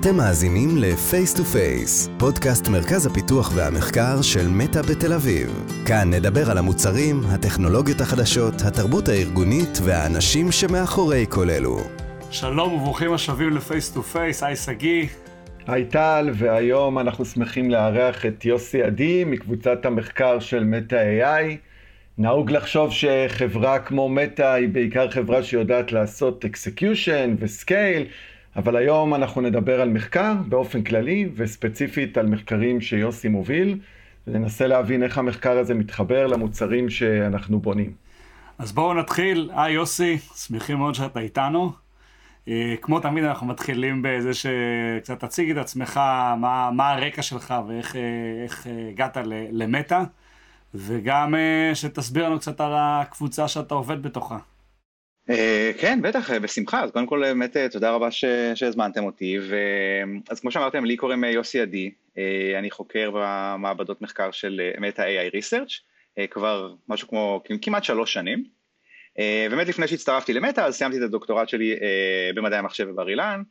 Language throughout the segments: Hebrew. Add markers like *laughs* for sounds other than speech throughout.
אתם מאזינים ל-Face to Face, פודקאסט מרכז הפיתוח והמחקר של מטא בתל אביב. כאן נדבר על המוצרים, הטכנולוגיות החדשות, התרבות הארגונית והאנשים שמאחורי כל אלו. שלום וברוכים השבים ל-Face to Face, היי שגיא. היי טל, והיום אנחנו שמחים לארח את יוסי עדי מקבוצת המחקר של מטא AI. נהוג לחשוב שחברה כמו מטא היא בעיקר חברה שיודעת לעשות execution וסקייל, אבל היום אנחנו נדבר על מחקר באופן כללי, וספציפית על מחקרים שיוסי מוביל, וננסה להבין איך המחקר הזה מתחבר למוצרים שאנחנו בונים. אז בואו נתחיל. היי יוסי, שמחים מאוד שאתה איתנו. אה, כמו תמיד אנחנו מתחילים בזה שקצת תציג את עצמך, מה, מה הרקע שלך ואיך אה, אה, הגעת למטא, וגם שתסביר לנו קצת על הקבוצה שאתה עובד בתוכה. אה, כן, בטח, אה, בשמחה. אז קודם כל, באמת, אה, תודה רבה שהזמנתם אותי. אז כמו שאמרתם, לי קוראים יוסי עדי, אני חוקר במעבדות מחקר של מטה AI Research, כבר משהו כמו כמעט שלוש שנים. באמת לפני שהצטרפתי למטה, אז סיימתי את הדוקטורט שלי במדעי המחשב בבר אילן,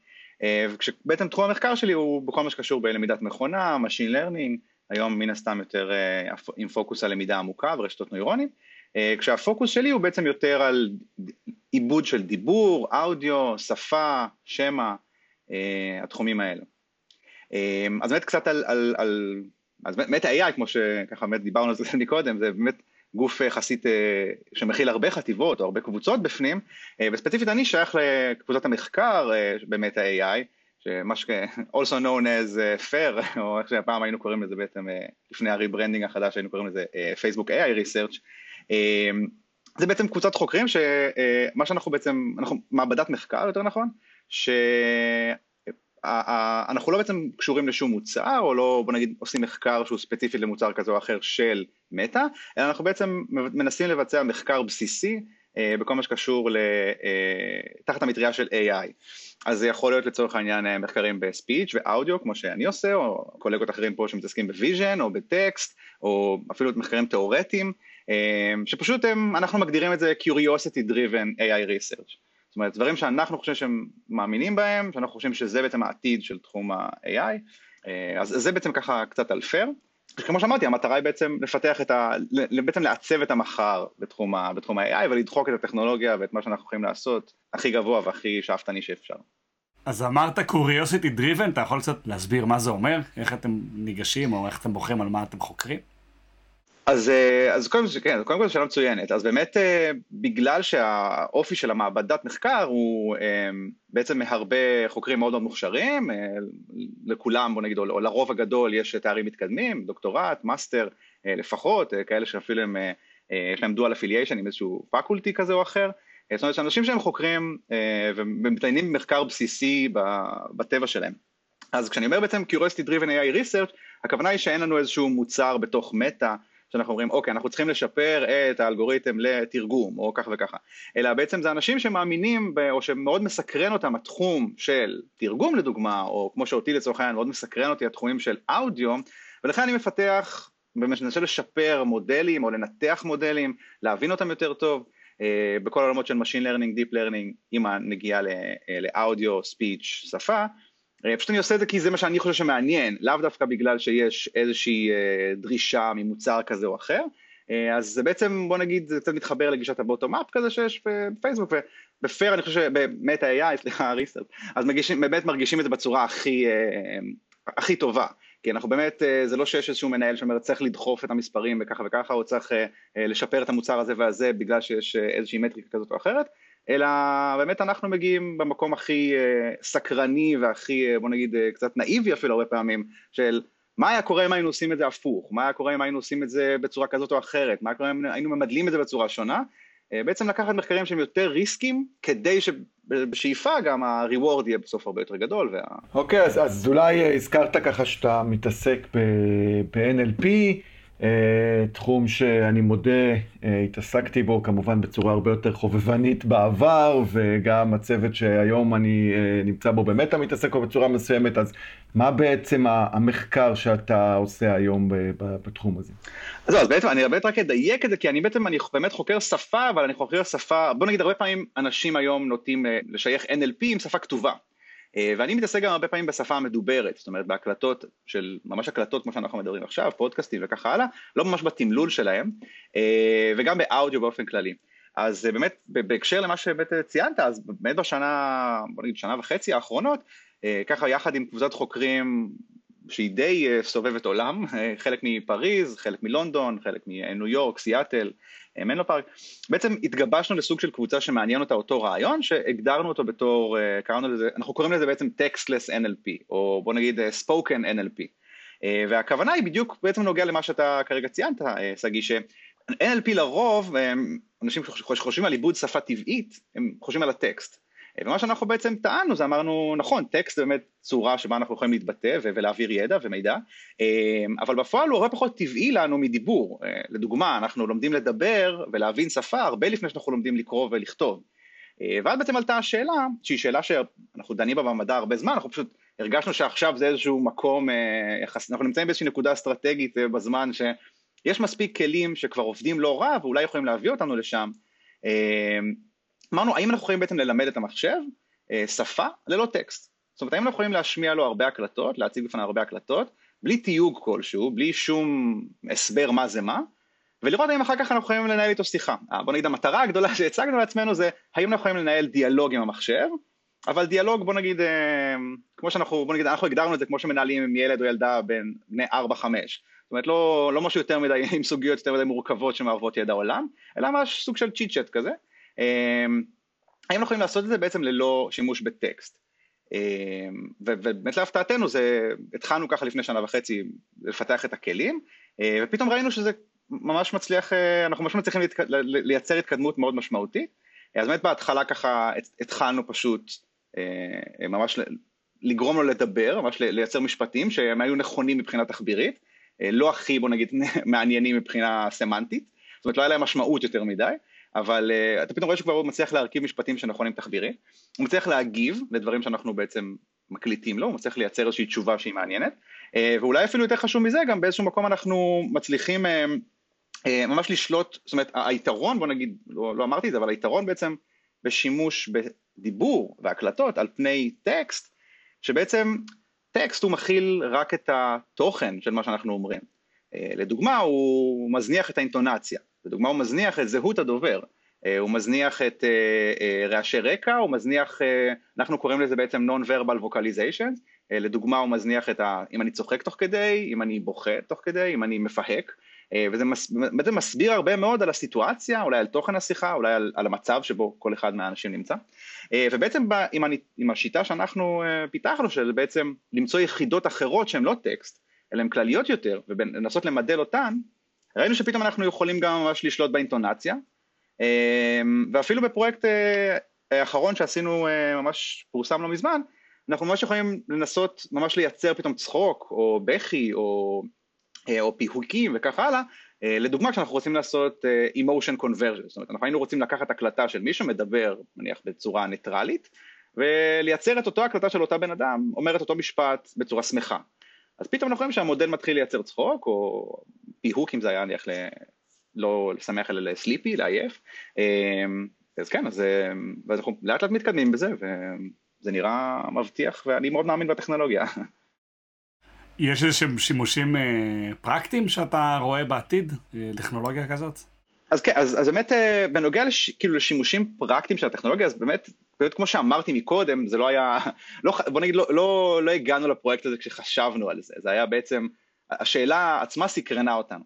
וכשבעצם תחום המחקר שלי הוא בכל מה שקשור בלמידת מכונה, Machine Learning, היום מן הסתם יותר עם פוקוס על למידה עמוקה ורשתות נוירונים. כשהפוקוס שלי הוא בעצם יותר על עיבוד של דיבור, אודיו, שפה, שמע, אה, התחומים האלו. אה, אז באמת קצת על, על, על אז ב-Meta AI, כמו שככה באמת דיברנו על זה *laughs* מקודם, זה באמת גוף יחסית אה, שמכיל הרבה חטיבות או הרבה קבוצות בפנים, אה, וספציפית אני שייך לקבוצת המחקר אה, ב-Meta AI, שמה ש... also known as uh, FAIR, *laughs* או איך שפעם היינו קוראים לזה בעצם, אה, לפני ה rebranding החדש היינו קוראים לזה אה, Facebook AI Research, אה, זה בעצם קבוצת חוקרים שמה אה, שאנחנו בעצם, אנחנו מעבדת מחקר יותר נכון, שאנחנו לא בעצם קשורים לשום מוצר או לא בוא נגיד עושים מחקר שהוא ספציפי למוצר כזה או אחר של מטא, אלא אנחנו בעצם מנסים לבצע מחקר בסיסי אה, בכל מה שקשור אה, תחת המטריה של AI. אז זה יכול להיות לצורך העניין מחקרים ב speech ואודיו כמו שאני עושה, או קולגות אחרים פה שמתעסקים ב vision או בטקסט, או אפילו מחקרים תיאורטיים. אמ, שפשוט הם, אנחנו מגדירים את זה curiosity driven AI research. זאת אומרת, דברים שאנחנו חושבים שהם מאמינים בהם, שאנחנו חושבים שזה בעצם העתיד של תחום ה-AI, אה, אז זה בעצם ככה קצת על פייר. כמו שאמרתי, המטרה היא בעצם לפתח את ה... בעצם לעצב את המחר בתחום, ה, בתחום ה-AI ולדחוק את הטכנולוגיה ואת מה שאנחנו יכולים לעשות הכי גבוה והכי שאפתני שאפשר. אז אמרת curiosity driven, אתה יכול קצת להסביר מה זה אומר? איך אתם ניגשים או איך אתם בוחרים על מה אתם חוקרים? אז, אה, אז קודם כן, קודם כל שאלה מצוינת. אז באמת אה, בגלל שהאופי של המעבדת מחקר הוא אה, בעצם מהרבה חוקרים מאוד מאוד מוכשרים, לכולם בוא נגיד, או לרוב הגדול יש תארים מתקדמים, דוקטורט, מאסטר לפחות, כאלה שאפילו הם, יש להם dual affiliation עם איזשהו faculty כזה או אחר. זאת אומרת שאנשים שהם חוקרים ומתעניינים במחקר בסיסי בטבע שלהם. אז כשאני אומר בעצם Curiosity Driven AI Research, הכוונה היא שאין לנו איזשהו מוצר בתוך מטא שאנחנו אומרים אוקיי אנחנו צריכים לשפר את האלגוריתם לתרגום או ככה וככה אלא בעצם זה אנשים שמאמינים ב, או שמאוד מסקרן אותם התחום של תרגום לדוגמה או כמו שאותי לצורך העניין מאוד מסקרן אותי התחומים של אודיו ולכן אני מפתח ומנסה לשפר מודלים או לנתח מודלים להבין אותם יותר טוב אה, בכל העולמות של Machine Learning, Deep Learning עם הנגיעה אה, לאודיו, ספיץ', שפה פשוט אני עושה את זה כי זה מה שאני חושב שמעניין, לאו דווקא בגלל שיש איזושהי אה, דרישה ממוצר כזה או אחר, אה, אז זה בעצם בוא נגיד זה קצת מתחבר לגישת הבוטום אפ כזה שיש בפייסבוק ובפייר אני חושב שבאמת ה-AI, סליחה *laughs* ריסטרט, אז מגישים, באמת מרגישים את זה בצורה הכי, הכי טובה, כי אנחנו באמת, זה לא שיש איזשהו מנהל שאומר צריך לדחוף את המספרים וככה וככה או צריך לשפר את המוצר הזה והזה בגלל שיש איזושהי מטריקה כזאת או אחרת, אלא באמת אנחנו מגיעים במקום הכי אה, סקרני והכי אה, בוא נגיד אה, קצת נאיבי אפילו הרבה פעמים של מה היה קורה אם היינו עושים את זה הפוך, מה היה קורה אם היינו עושים את זה בצורה כזאת או אחרת, מה היה קורה אם היינו ממדלים את זה בצורה שונה, בעצם לקחת מחקרים שהם יותר ריסקים כדי שבשאיפה גם ה-reward יהיה בסוף הרבה יותר גדול. וה... אוקיי, okay, אז, אז אולי הזכרת ככה שאתה מתעסק ב-NLP, תחום שאני מודה, אה, התעסקתי בו כמובן בצורה הרבה יותר חובבנית בעבר, וגם הצוות שהיום אני אה, נמצא בו באמת מתעסק בו בצורה מסוימת, אז מה בעצם המחקר שאתה עושה היום בתחום הזה? אז, אז בעצם אני באמת רק אדייק את זה, כי אני בעצם, אני באמת חוקר שפה, אבל אני חוקר שפה, בוא נגיד הרבה פעמים אנשים היום נוטים לשייך NLP עם שפה כתובה. אה, ואני מתעסק גם הרבה פעמים בשפה המדוברת, זאת אומרת בהקלטות של, ממש הקלטות כמו שאנחנו מדברים עכשיו, פודקאסטים וככה הלאה, לא ממש בתמלול שלהם, אה, וגם באודיו באופן כללי. אז באמת, בהקשר למה שבאמת ציינת, אז באמת בשנה, בוא נגיד שנה וחצי האחרונות, ככה יחד עם קבוצת חוקרים שהיא די אה, סובבת עולם, אה, חלק מפריז, חלק מלונדון, חלק מניו יורק, סיאטל, אה, מנלו פארק. בעצם התגבשנו לסוג של קבוצה שמעניין אותה אותו רעיון, שהגדרנו אותו בתור, קראנו לזה, אנחנו קוראים לזה בעצם Textless NLP, או בוא נגיד Spoken NLP. והכוונה היא בדיוק בעצם נוגע למה שאתה כרגע ציינת, שגיא, ש-NLP לרוב, אנשים שחושבים על עיבוד שפה טבעית, הם חושבים על הטקסט. ומה שאנחנו בעצם טענו זה אמרנו נכון טקסט זה באמת צורה שבה אנחנו יכולים להתבטא ולהעביר ידע ומידע אמ, אבל בפועל הוא הרבה פחות טבעי לנו מדיבור. אה, לדוגמה אנחנו לומדים לדבר ולהבין שפה הרבה לפני שאנחנו לומדים לקרוא ולכתוב. אה, ואז בעצם עלתה השאלה שהיא שאלה שאנחנו דנים בה במדע הרבה זמן אנחנו פשוט הרגשנו שעכשיו זה איזשהו מקום אה, אנחנו נמצאים באיזושהי נקודה אסטרטגית בזמן שיש מספיק כלים שכבר עובדים לא רע ואולי יכולים להביא אותנו לשם אמרנו, האם אנחנו יכולים בעצם ללמד את המחשב אה, שפה ללא טקסט? זאת אומרת, האם אנחנו יכולים להשמיע לו הרבה הקלטות, להציג בפניו הרבה הקלטות, בלי תיוג כלשהו, בלי שום הסבר מה זה מה, ולראות האם אחר כך אנחנו יכולים לנהל איתו שיחה. אה, בוא נגיד, המטרה הגדולה שהצגנו לעצמנו זה, האם אנחנו יכולים לנהל דיאלוג עם המחשב, אבל דיאלוג, בוא נגיד, אה, כמו שאנחנו, בוא נגיד, אנחנו הגדרנו את זה כמו שמנהלים עם ילד או ילדה בין בני 4-5. זאת אומרת, לא, לא משהו יותר מדי, עם סוגיות יותר מדי מורכבות שמערבות ידע עולם, אלא ממש סוג של צ'יט צ'אט כזה. אמ, האם יכולים לעשות את זה בעצם ללא שימוש בטקסט. אמ, ובאמת להפתעתנו זה, התחלנו ככה לפני שנה וחצי לפתח את הכלים, אה, ופתאום ראינו שזה ממש מצליח, אה, אנחנו ממש מצליחים לייצר התקדמות מאוד משמעותית. אז באמת בהתחלה ככה התחלנו פשוט אה, ממש לגרום לו לדבר, ממש לייצר משפטים שהם היו נכונים מבחינה תחבירית, לא הכי בוא נגיד *laughs* מעניינים מבחינה סמנטית, זאת אומרת לא היה להם משמעות יותר מדי, אבל uh, אתה פתאום רואה שכבר הוא מצליח להרכיב משפטים שנכונים תחבירי, הוא מצליח להגיב לדברים שאנחנו בעצם מקליטים לו, הוא מצליח לייצר איזושהי תשובה שהיא מעניינת, uh, ואולי אפילו יותר חשוב מזה, גם באיזשהו מקום אנחנו מצליחים uh, uh, ממש לשלוט, זאת אומרת היתרון, בוא נגיד, לא, לא אמרתי את זה, אבל היתרון בעצם בשימוש בדיבור והקלטות על פני טקסט, שבעצם טקסט הוא מכיל רק את התוכן של מה שאנחנו אומרים. לדוגמה, הוא מזניח את האינטונציה. לדוגמה הוא מזניח את זהות הדובר, אה, הוא מזניח את אה, אה, רעשי רקע, הוא מזניח, אנחנו קוראים לזה בעצם non-verbal vocalization, לדוגמה הוא מזניח את ה... אם אני צוחק תוך כדי, אם אני בוכה תוך כדי, אם אני מפהק, וזה מס, מסביר הרבה מאוד על הסיטואציה, אולי על תוכן השיחה, אולי על, על המצב שבו כל אחד מהאנשים נמצא, ובעצם עם, אני, עם השיטה שאנחנו פיתחנו, של בעצם למצוא יחידות אחרות שהן לא טקסט, אלא הן כלליות יותר, ולנסות למדל אותן, ראינו שפתאום אנחנו יכולים גם ממש לשלוט באינטונציה, אמ, ואפילו בפרויקט אה, האחרון שעשינו אה, ממש פורסם לא מזמן, אנחנו ממש יכולים לנסות ממש לייצר פתאום צחוק, או בכי, או, אה, או פיהוקים וכך הלאה, לדוגמה כשאנחנו רוצים לעשות emotion conversion, זאת אומרת אנחנו היינו רוצים לקחת הקלטה של מישהו מדבר נניח בצורה ניטרלית, ולייצר את אותו הקלטה של אותה בן אדם, אומר את אותו משפט בצורה שמחה. אז פתאום אנחנו רואים שהמודל מתחיל לייצר צחוק, או פיהוק אם זה היה נניח ל... לא לשמח אלא לסליפי, לעייף. אמ, אז כן, אז, אז אנחנו לאט לאט מתקדמים בזה, וזה נראה מבטיח, ואני מאוד מאמין בטכנולוגיה. יש איזה שימושים אה, פרקטיים שאתה רואה בעתיד, אה, טכנולוגיה כזאת? אז כן, אז, אז באמת אה, בנוגע לש, כאילו לשימושים פרקטיים של הטכנולוגיה, אז באמת, באמת כמו שאמרתי מקודם, זה לא היה, *laughs* לא, בוא נגיד, לא, לא, לא הגענו לפרויקט הזה כשחשבנו על זה, זה היה בעצם, השאלה עצמה סקרנה אותנו.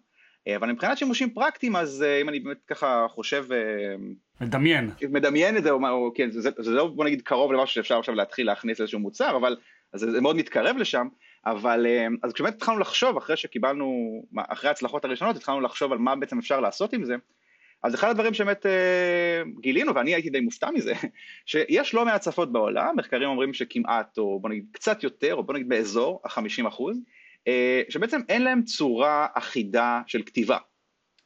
אה, אבל מבחינת שימושים פרקטיים, אז אה, אם אני באמת ככה חושב... מדמיין. מדמיין את זה, או, או כן, זה, זה לא בוא נגיד קרוב למשהו שאפשר עכשיו להתחיל להכניס איזשהו מוצר, אבל זה, זה מאוד מתקרב לשם, אבל אז כשבאמת התחלנו לחשוב, אחרי שקיבלנו, אחרי ההצלחות הראשונות, התחלנו לחשוב על מה בעצם אפשר לעשות עם זה, אז אחד הדברים שבאמת אה, גילינו, ואני הייתי די מופתע מזה, *laughs* שיש לא מעט שפות בעולם, מחקרים אומרים שכמעט, או בוא נגיד קצת יותר, או בוא נגיד באזור ה-50 אחוז, אה, שבעצם אין להם צורה אחידה של כתיבה.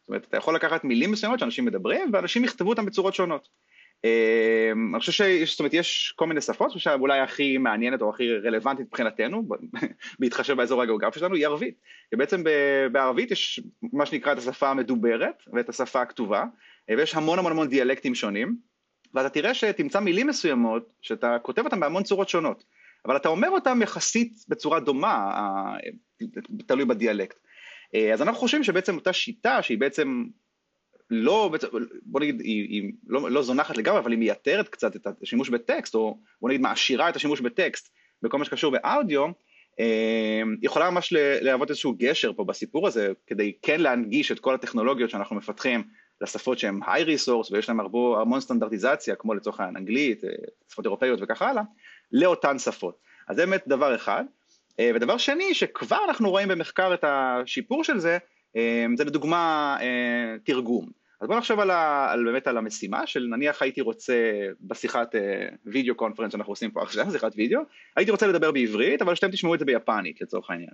זאת אומרת, אתה יכול לקחת מילים מסוימות שאנשים מדברים, ואנשים יכתבו אותם בצורות שונות. אמ, אני חושב שיש, זאת אומרת, יש כל מיני שפות, אני חושב שאולי הכי מעניינת או הכי רלוונטית מבחינתנו, *laughs* בהתחשב באזור הגיאוגרפי שלנו, היא ערבית. ובעצם בערבית יש מה שנקרא את השפה המדוברת ואת השפה הכתובה, ויש המון המון המון דיאלקטים שונים, ואתה תראה שתמצא מילים מסוימות, שאתה כותב אותם בהמון צורות שונות. אבל אתה אומר אותם יחסית בצורה דומה, תלוי בדיאלקט. אז אנחנו חושבים שבעצם אותה שיטה שהיא בעצם לא, בוא נגיד, היא, היא לא, לא זונחת לגמרי, אבל היא מייתרת קצת את השימוש בטקסט, או בוא נגיד מעשירה את השימוש בטקסט בכל מה שקשור באודיו, אה, יכולה ממש להוות איזשהו גשר פה בסיפור הזה, כדי כן להנגיש את כל הטכנולוגיות שאנחנו מפתחים לשפות שהן היי ריסורס ויש להן המון סטנדרטיזציה, כמו לצורך העניין אנגלית, אה, שפות אירופאיות וכך הלאה, לאותן שפות. אז זה באמת דבר אחד. אה, ודבר שני, שכבר אנחנו רואים במחקר את השיפור של זה, זה לדוגמה תרגום. אז בוא נחשוב על, ה, על באמת על המשימה של נניח הייתי רוצה בשיחת וידאו uh, קונפרנס שאנחנו עושים פה עכשיו, שיחת וידאו, הייתי רוצה לדבר בעברית אבל שאתם תשמעו את זה ביפנית לצורך העניין.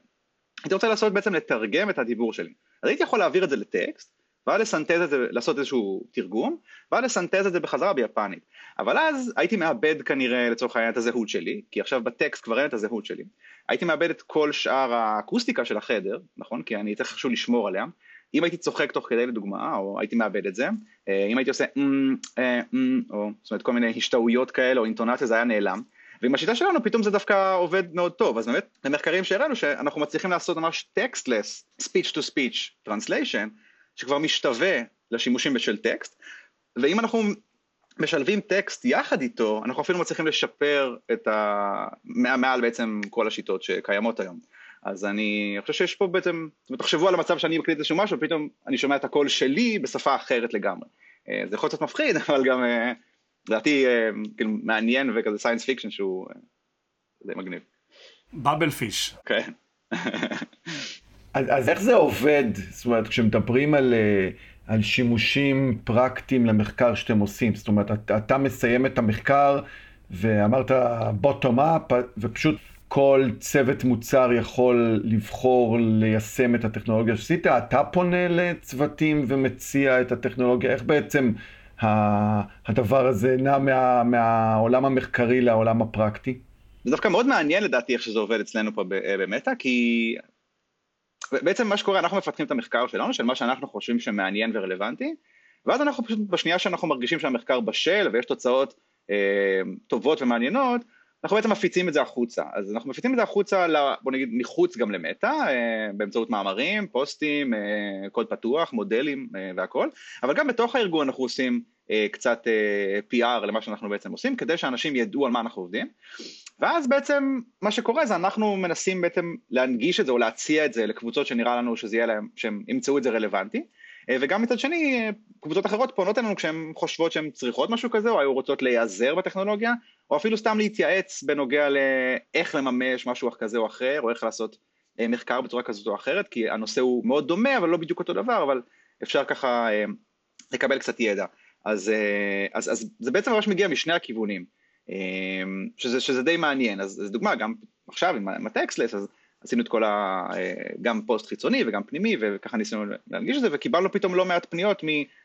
הייתי רוצה לעשות בעצם לתרגם את הדיבור שלי. אז הייתי יכול להעביר את זה לטקסט, ואז לסנטז את זה, לעשות איזשהו תרגום, ואז לסנטז את זה בחזרה ביפנית. אבל אז הייתי מאבד כנראה לצורך העניין את הזהות שלי, כי עכשיו בטקסט כבר אין את הזהות שלי. הייתי מאבד את כל שאר האקוסטיקה של החדר, נכון? כי אני צריך איכשהו לשמור עליה. אם הייתי צוחק תוך כדי לדוגמה, או הייתי מאבד את זה, אה, אם הייתי עושה אמ, אה, אמ, או זאת אומרת כל מיני השתאויות כאלה או אינטונציה זה היה נעלם. ועם השיטה שלנו פתאום זה דווקא עובד מאוד טוב, אז באמת במחקרים שהראינו שאנחנו מצליחים לעשות ממש טקסטלס, speech to speech translation, שכבר משתווה לשימושים בשל טקסט, ואם אנחנו משלבים טקסט יחד איתו, אנחנו אפילו מצליחים לשפר את ה... מעל בעצם כל השיטות שקיימות היום. אז אני חושב שיש פה בעצם, זאת אומרת, תחשבו על המצב שאני מקליט איזשהו משהו, ופתאום אני שומע את הקול שלי בשפה אחרת לגמרי. אה, זה יכול להיות מפחיד, *laughs* אבל גם, אה, לדעתי, אה, כאילו, מעניין וכזה science fiction שהוא די מגניב. Babel fish. כן. *laughs* אז, אז איך זה עובד? זאת אומרת, כשמדברים על, על שימושים פרקטיים למחקר שאתם עושים, זאת אומרת, אתה, אתה מסיים את המחקר ואמרת בוטום אפ, ופשוט כל צוות מוצר יכול לבחור ליישם את הטכנולוגיה שעשית, אתה פונה לצוותים ומציע את הטכנולוגיה, איך בעצם הדבר הזה נע מה, מהעולם המחקרי לעולם הפרקטי? זה דווקא מאוד מעניין לדעתי איך שזה עובד אצלנו פה במטא, כי בעצם מה שקורה, אנחנו מפתחים את המחקר שלנו, של מה שאנחנו חושבים שמעניין ורלוונטי, ואז אנחנו פשוט, בשנייה שאנחנו מרגישים שהמחקר בשל ויש תוצאות אה, טובות ומעניינות, אנחנו בעצם מפיצים את זה החוצה, אז אנחנו מפיצים את זה החוצה, בוא נגיד מחוץ גם למטא, אה, באמצעות מאמרים, פוסטים, אה, קוד פתוח, מודלים אה, והכל, אבל גם בתוך הארגון אנחנו עושים קצת PR למה שאנחנו בעצם עושים, כדי שאנשים ידעו על מה אנחנו עובדים, ואז בעצם מה שקורה זה אנחנו מנסים בעצם להנגיש את זה או להציע את זה לקבוצות שנראה לנו שזה יהיה להם, שהם ימצאו את זה רלוונטי, וגם מצד שני, קבוצות אחרות פונות אלינו כשהן חושבות שהן צריכות משהו כזה, או היו רוצות להיעזר בטכנולוגיה, או אפילו סתם להתייעץ בנוגע לאיך לממש משהו כזה או אחר, או איך לעשות אה, מחקר בצורה כזאת או אחרת, כי הנושא הוא מאוד דומה, אבל לא בדיוק אותו דבר, אבל אפשר ככה אה, לקבל קצת ידע. אז, אה, אז, אז זה בעצם ממש מגיע משני הכיוונים, שזה, שזה די מעניין. אז, אז דוגמה, גם עכשיו עם הטקסטלס, אז עשינו את כל ה... גם פוסט חיצוני וגם פנימי, וככה ניסינו להנגיש את זה, וקיבלנו פתאום לא מעט פניות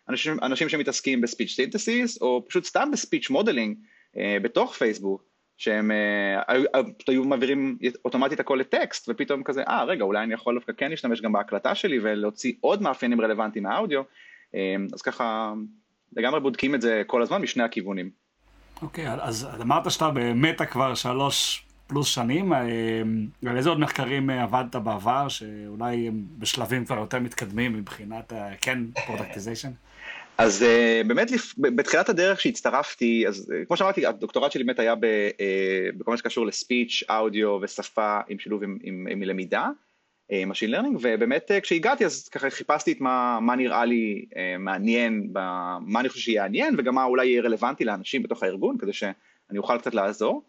מאנשים שמתעסקים ב speech synthesis, או פשוט סתם ב speech modeling, אה, בתוך פייסבוק, שהם אה, אה, היו מעבירים אוטומטית הכל לטקסט, ופתאום כזה, אה רגע, אולי אני יכול דווקא כן להשתמש גם בהקלטה שלי ולהוציא עוד מאפיינים רלוונטיים מהאודיו, אז ככה לגמרי בודקים את זה כל הזמן משני הכיוונים. אוקיי, okay, אז אמרת שאתה במטא כבר שלוש פלוס שנים, על איזה עוד מחקרים עבדת בעבר, שאולי הם בשלבים כבר יותר מתקדמים מבחינת, כן, productization? אז באמת. בתחילת הדרך שהצטרפתי, אז כמו שאמרתי, הדוקטורט שלי באמת היה בכל מה שקשור ל speech, אודיו ושפה עם שילוב עם, עם, עם למידה, Machine Learning, ובאמת כשהגעתי אז ככה חיפשתי את מה, מה נראה לי מעניין, מה אני חושב שיהיה מעניין וגם מה אולי יהיה רלוונטי לאנשים בתוך הארגון, כדי שאני אוכל קצת לעזור.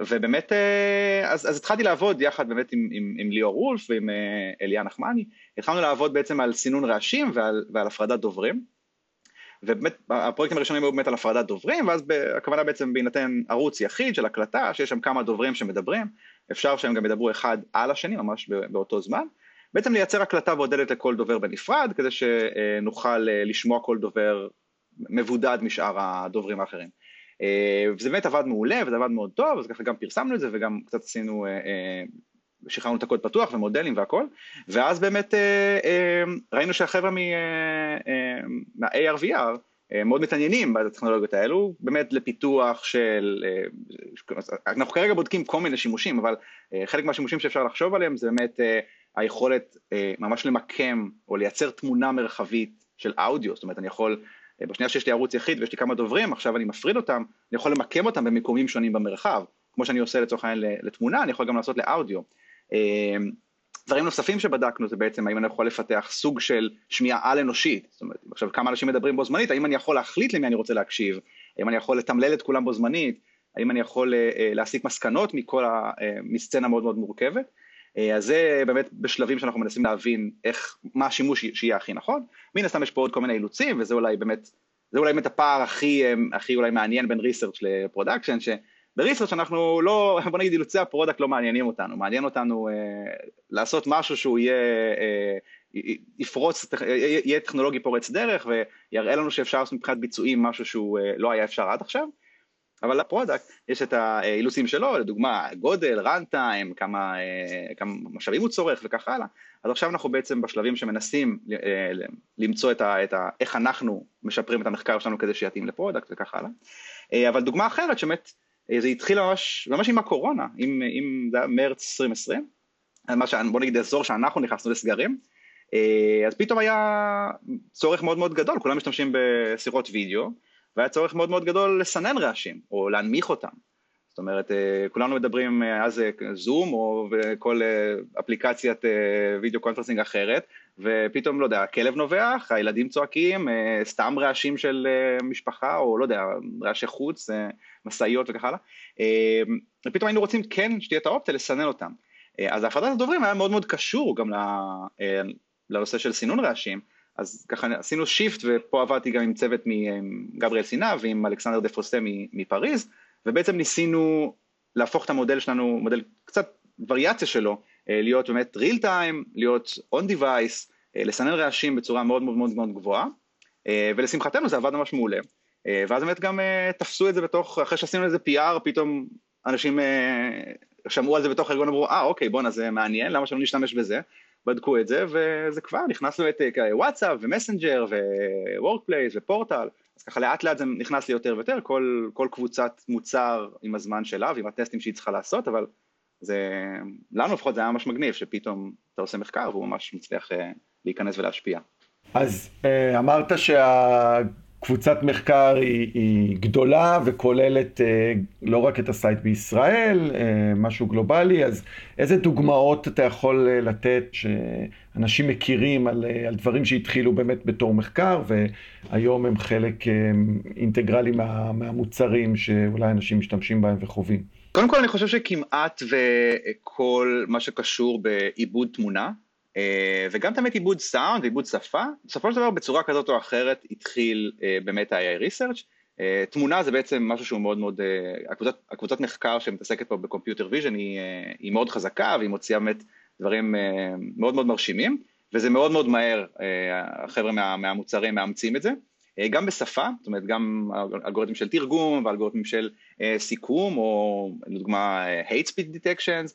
ובאמת, אה, אז, אז התחלתי לעבוד יחד באמת עם, עם, עם ליאור וולף ועם אה, אליה נחמני, התחלנו לעבוד בעצם על סינון רעשים ועל, ועל הפרדת דוברים, ובאמת הפרויקטים הראשונים היו באמת על הפרדת דוברים, ואז הכוונה בעצם בהינתן ערוץ יחיד של הקלטה, שיש שם כמה דוברים שמדברים, אפשר שהם גם ידברו אחד על השני ממש באותו זמן, בעצם לייצר הקלטה בודדת לכל דובר בנפרד, כדי שנוכל אה, לשמוע כל דובר מבודד משאר הדוברים האחרים. אה, וזה באמת עבד מעולה וזה עבד מאוד טוב, אז ככה גם פרסמנו את זה וגם קצת עשינו, אה, אה, שחררנו את הקוד פתוח ומודלים והכל, ואז באמת ראינו שהחבר'ה מה-ARVR מאוד מתעניינים בטכנולוגיות האלו, באמת לפיתוח של, אנחנו כרגע בודקים כל מיני שימושים, אבל חלק מהשימושים שאפשר לחשוב עליהם זה באמת היכולת ממש למקם או לייצר תמונה מרחבית של אודיו, זאת אומרת אני יכול, בשנייה שיש לי ערוץ יחיד ויש לי כמה דוברים, עכשיו אני מפריד אותם, אני יכול למקם אותם במיקומים שונים במרחב, כמו שאני עושה לצורך העניין לתמונה, אני יכול גם לעשות לאודיו. דברים נוספים שבדקנו זה בעצם האם אני יכול לפתח סוג של שמיעה על אנושית, זאת אומרת עכשיו כמה אנשים מדברים בו זמנית, האם אני יכול להחליט למי אני רוצה להקשיב, האם אני יכול לתמלל את כולם בו זמנית, האם אני יכול uh, להסיק מסקנות מכל ה... מסצנה מאוד מאוד מורכבת, אז זה באמת בשלבים שאנחנו מנסים להבין איך, מה השימוש שיהיה הכי נכון, מן הסתם יש פה עוד כל מיני אילוצים וזה אולי באמת, זה אולי באמת הפער הכי, הכי אולי מעניין בין research ל production, ב research אנחנו לא, *laughs* בוא נגיד אילוצי ה product לא מעניינים אותנו, מעניין אותנו אה, לעשות משהו שהוא יהיה, אה, יפרוץ, יהיה טכנולוגי פורץ דרך ויראה לנו שאפשר לעשות מבחינת ביצועים משהו שהוא אה, לא היה אפשר עד עכשיו, אבל ל product יש את האילוצים שלו, לדוגמה גודל, runtime, כמה, אה, כמה משאבים הוא צורך וכך הלאה, אז עכשיו אנחנו בעצם בשלבים שמנסים אה, למצוא את ה, את ה, איך אנחנו משפרים את המחקר שלנו כדי שיתאים ל product וכך הלאה, אה, אבל דוגמה אחרת שבאמת זה התחיל ממש, ממש עם הקורונה, עם, עם זה היה מרץ 2020, מה בוא נגיד אזור שאנחנו נכנסנו לסגרים, אז פתאום היה צורך מאוד מאוד גדול, כולם משתמשים בשיחות וידאו, והיה צורך מאוד מאוד גדול לסנן רעשים, או להנמיך אותם. זאת אומרת, אה, כולנו מדברים על זום, או כל אפליקציית video conferencing אחרת, ופתאום, לא יודע, הכלב נובח, הילדים צועקים, סתם רעשים של משפחה, או לא יודע, רעשי חוץ, משאיות וכך הלאה, ופתאום היינו רוצים כן שתהיה את האופציה לסנן אותם. אה, אז הפרדת הדוברים היה מאוד מאוד קשור גם אה, לנושא של סינון רעשים, אז ככה עשינו shift ופה עבדתי גם עם צוות מגבריאל סינה ועם אלכסנדר דה פרוסטה מפריז, ובעצם ניסינו להפוך את המודל שלנו, מודל קצת וריאציה שלו, אה, להיות באמת real time, להיות on device, לסנן רעשים בצורה מאוד מאוד מאוד מאוד גבוהה, ולשמחתנו זה עבד ממש מעולה. אה, ואז באמת גם אה, תפסו את זה בתוך, אחרי שעשינו איזה PR, פתאום אנשים אה, שמעו על זה בתוך הארגון, אמרו, אה, אוקיי, בואנה, זה מעניין, למה שלא נשתמש בזה? בדקו את זה, וזה כבר, נכנסנו את וואטסאפ ומסנג'ר ו Workplace ופורטל, אז ככה לאט לאט זה נכנס לי יותר ויותר, כל, כל קבוצת מוצר עם הזמן שלה ועם הטסטים שהיא צריכה לעשות, אבל זה, לנו לפחות זה היה ממש מגניב, שפתאום אתה עושה מחקר והוא ממש מצליח להיכנס ולהשפיע. אז אמרת שה... קבוצת מחקר היא, היא גדולה וכוללת אה, לא רק את ה site בישראל, אה, משהו גלובלי, אז איזה דוגמאות אתה יכול אה, לתת שאנשים מכירים על, אה, על דברים שהתחילו באמת בתור מחקר והיום הם חלק אה, אינטגרלי מה, מהמוצרים שאולי אנשים משתמשים בהם וחווים? קודם כל אני חושב שכמעט וכל מה שקשור בעיבוד תמונה, וגם תמיד עיבוד סאונד ועיבוד שפה, בסופו של דבר בצורה כזאת או אחרת התחיל אה, באמת ה-AI Research. אה, תמונה זה בעצם משהו שהוא מאוד מאוד, הקבוצת, הקבוצת מחקר שמתעסקת פה ב computer vision היא, היא מאוד חזקה והיא מוציאה באמת דברים מאוד מאוד מרשימים, וזה מאוד מאוד מהר, החבר'ה מה, מהמוצרים מאמצים את זה. גם בשפה, זאת אומרת גם אלגוריתמים של תרגום ואלגוריתמים של סיכום, או לדוגמה hate speech detections,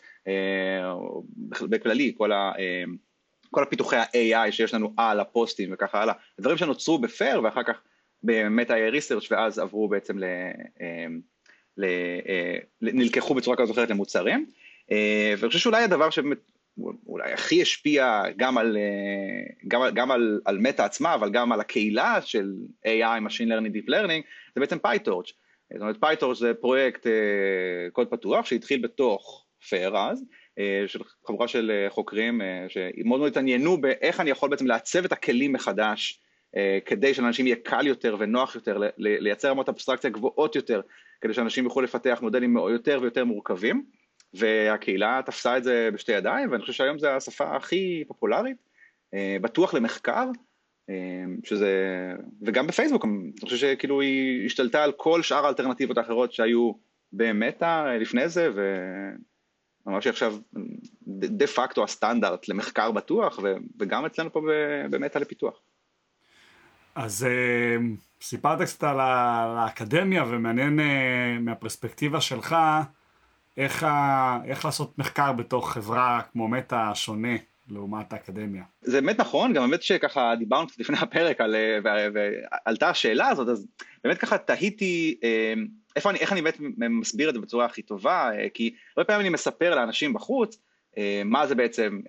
או בכללי כל ה... כל הפיתוחי ה-AI שיש לנו על הפוסטים וככה הלאה, דברים שנוצרו בפייר ואחר כך היה ריסרצ' ואז עברו בעצם ל... אמ, ל... אה, נלקחו בצורה כזאת או אחרת למוצרים, אה, ואני חושב שאולי הדבר שבאמת אולי הכי השפיע גם על, אה, גם, גם על, על מטה עצמה, אבל גם על הקהילה של AI, Machine Learning, Deep Learning, זה בעצם PyTorch. זאת אומרת, PyTorch זה פרויקט קוד פתוח שהתחיל בתוך פייר אז, של חבורה של אה, חוקרים אה, שמאוד מאוד התעניינו באיך אני יכול בעצם לעצב את הכלים מחדש כדי שלאנשים יהיה קל יותר ונוח יותר לייצר רמות אבסטרקציה גבוהות יותר כדי שאנשים יוכלו לפתח מודלים יותר ויותר מורכבים. והקהילה תפסה את זה בשתי ידיים ואני חושב שהיום זו השפה הכי פופולרית, בטוח למחקר שזה, וגם בפייסבוק, אני חושב שכאילו היא השתלטה על כל שאר האלטרנטיבות האחרות שהיו במטא לפני זה ממש עכשיו דה פקטו הסטנדרט למחקר בטוח, וגם אצלנו פה באמת על הפיתוח. אז אה, סיפרת קצת על האקדמיה, ומעניין אה, מהפרספקטיבה שלך, איך, איך לעשות מחקר בתוך חברה כמו מטא שונה לעומת האקדמיה. זה באמת נכון, גם באמת שככה דיברנו קצת לפני הפרק על, ועלתה השאלה הזאת, אז באמת ככה תהיתי איפה אני, איך אני באמת מסביר את זה בצורה הכי טובה, כי הרבה פעמים אני מספר לאנשים בחוץ, אה, מה זה בעצם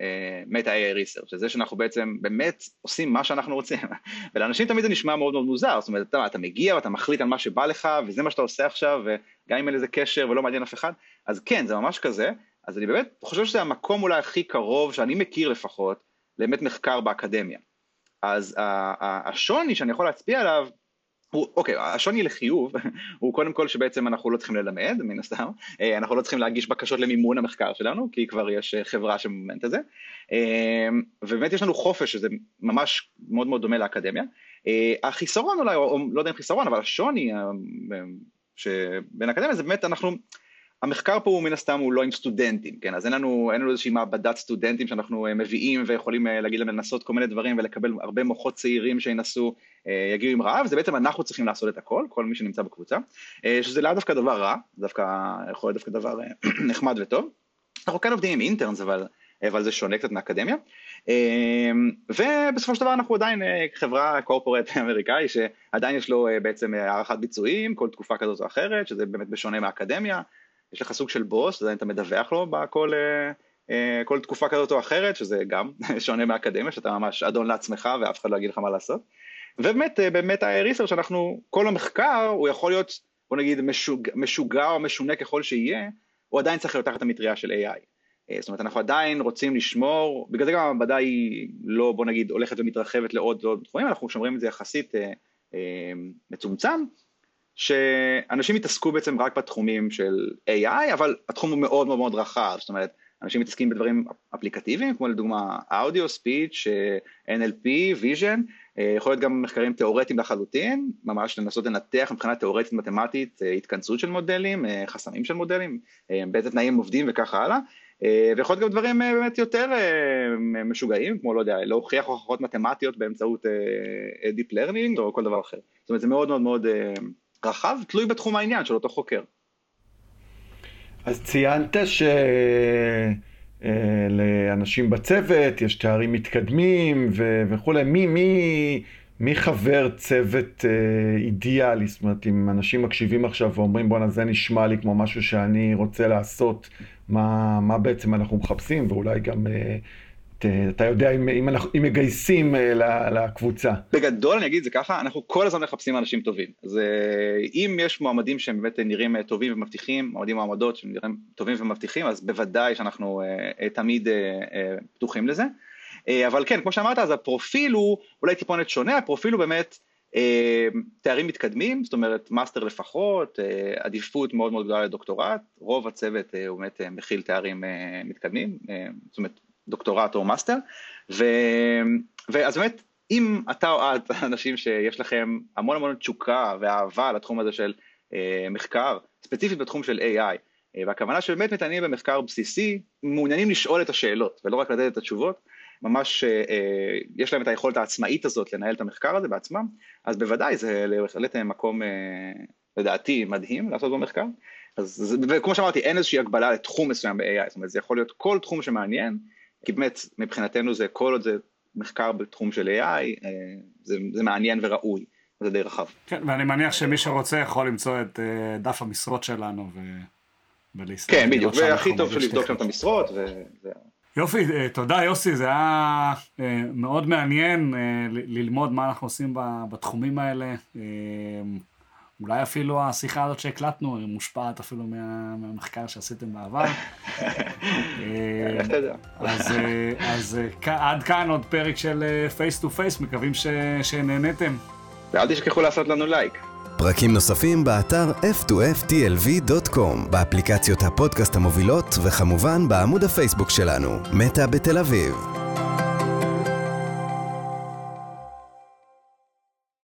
מטה AI ריסרצ', שזה שאנחנו בעצם באמת עושים מה שאנחנו רוצים, *laughs* ולאנשים תמיד זה נשמע מאוד מאוד מוזר, זאת אומרת אתה, אתה מגיע ואתה מחליט על מה שבא לך וזה מה שאתה עושה עכשיו וגם אם אין לזה קשר ולא מעניין אף אחד, אז כן זה ממש כזה, אז אני באמת חושב שזה המקום אולי הכי קרוב שאני מכיר לפחות, באמת מחקר באקדמיה. אז השוני שאני יכול להצביע עליו הוא, אוקיי, השוני לחיוב *laughs* הוא קודם כל שבעצם אנחנו לא צריכים ללמד, מן הסתם, אה, אנחנו לא צריכים להגיש בקשות למימון המחקר שלנו, כי כבר יש אה, חברה שמממנת את זה, אה, ובאמת יש לנו חופש שזה ממש מאוד מאוד דומה לאקדמיה. החיסרון אולי, או לא יודע אם חיסרון, אבל השוני שבין האקדמיה זה באמת אנחנו המחקר פה הוא מן הסתם הוא לא עם סטודנטים, כן, אז אין לנו, אין לנו איזושהי מעבדת סטודנטים שאנחנו אה, מביאים ויכולים אה, להגיד להם לנסות כל מיני דברים ולקבל הרבה מוחות צעירים שינסו, אה, יגיעו עם רעב, זה בעצם אנחנו צריכים לעשות את הכל, כל מי שנמצא בקבוצה, שזה לאו דווקא דבר רע, דווקא יכול להיות דווקא דבר *clears throat* נחמד וטוב. אנחנו כן עובדים עם אינטרנס, אבל, אבל זה שונה קצת מהאקדמיה. ובסופו של דבר אנחנו עדיין חברה קורפורט *laughs* אמריקאי שעדיין יש לו בעצם הערכת ביצועים כל תקופה כזאת או אחרת, שזה באמת בשונה מהאקדמיה. יש לך סוג של בוס, אתה מדווח לו בכל אה, אה, כל תקופה כזאת או אחרת, שזה גם *laughs* שונה מהאקדמיה, שאתה ממש אדון לעצמך ואף אחד לא יגיד לך מה לעשות. ובאמת, אה, באמת ה-research שאנחנו, כל המחקר הוא יכול להיות, בוא נגיד, משוגע, משוגע או משונה ככל שיהיה, הוא עדיין צריך להיות תחת המטריה של AI. זאת אומרת, אנחנו עדיין רוצים לשמור, בגלל זה גם המעבדה היא לא, בוא נגיד, הולכת ומתרחבת לעוד ועוד תחומים, אנחנו שומרים את זה יחסית אה, אה, מצומצם, שאנשים יתעסקו בעצם רק בתחומים של AI, אבל התחום הוא מאוד מאוד מאוד רחב, זאת אומרת, אנשים מתעסקים בדברים אפליקטיביים, כמו לדוגמה אודיו, ספיץ', NLP, vision, יכול להיות גם מחקרים תיאורטיים לחלוטין, ממש לנסות לנתח מבחינה תיאורטית מתמטית אה, התכנסות של מודלים, אה, חסמים של מודלים, אה, באיזה תנאים עובדים וכך הלאה, ויכול להיות גם דברים באמת יותר משוגעים, כמו לא יודע, להוכיח הוכחות מתמטיות באמצעות Deep Learning או כל דבר אחר. זאת אומרת זה מאוד מאוד מאוד רחב, תלוי בתחום העניין של אותו חוקר. אז ציינת שלאנשים אה, בצוות יש תארים מתקדמים ו- וכולי, מי, מי, מי חבר צוות אה, אידיאלי? זאת אומרת, אם אנשים מקשיבים עכשיו ואומרים בואנה זה נשמע לי כמו משהו שאני רוצה לעשות, מה, מה בעצם אנחנו מחפשים, ואולי גם אה, אתה יודע אם, אם, אנחנו, אם מגייסים אה, לקבוצה. בגדול אני אגיד את זה ככה, אנחנו כל הזמן מחפשים אנשים טובים. אז אה, אם יש מועמדים שהם באמת נראים אה, טובים ומבטיחים, מועמדים מועמדות שנראים טובים ומבטיחים, אז בוודאי שאנחנו תמיד פתוחים לזה. אבל כן, כמו שאמרת, אז הפרופיל הוא אולי טיפונת שונה, הפרופיל הוא באמת תארים מתקדמים, זאת אומרת master לפחות, עדיפות מאוד מאוד גדולה לדוקטורט, רוב הצוות הוא באמת מכיל תארים מתקדמים, זאת אומרת דוקטורט או master, ו... ואז באמת, אם אתה או את *laughs* אנשים שיש לכם המון המון תשוקה ואהבה לתחום הזה של אה, מחקר, ספציפית בתחום של AI, אה, והכוונה שבאמת מתעניינים במחקר בסיסי, מעוניינים לשאול את השאלות ולא רק לתת את התשובות, ממש אה, אה, יש להם את היכולת העצמאית הזאת לנהל את המחקר הזה בעצמם, אז בוודאי זה בהחלט מקום, אה, לדעתי, מדהים לעשות במחקר. אז, וכמו שאמרתי, אין איזושהי הגבלה לתחום מסוים ב-AI, זאת אומרת, זה יכול להיות כל תחום שמעניין, כי באמת מבחינתנו זה כל עוד זה מחקר בתחום של AI, אה, זה, זה מעניין וראוי, זה די רחב. כן, ואני מניח שמי שרוצה יכול למצוא את אה, דף המשרות שלנו ו... ולהסתכל. כן, בדיוק, והכי טוב של לבדוק שם את המשרות. ו... יופי, אה, תודה יוסי, זה היה מאוד מעניין ללמוד מה אנחנו עושים בתחומים האלה. אולי אפילו השיחה הזאת שהקלטנו היא מושפעת אפילו מה, מהמחקר שעשיתם בעבר. אז, אז עד כאן עוד פרק של פייס טו פייס, מקווים ש, שנהנתם. ואל תשכחו לעשות לנו לייק. פרקים נוספים באתר f2ftlv.com, באפליקציות הפודקאסט המובילות וכמובן בעמוד הפייסבוק שלנו, מטא בתל אביב.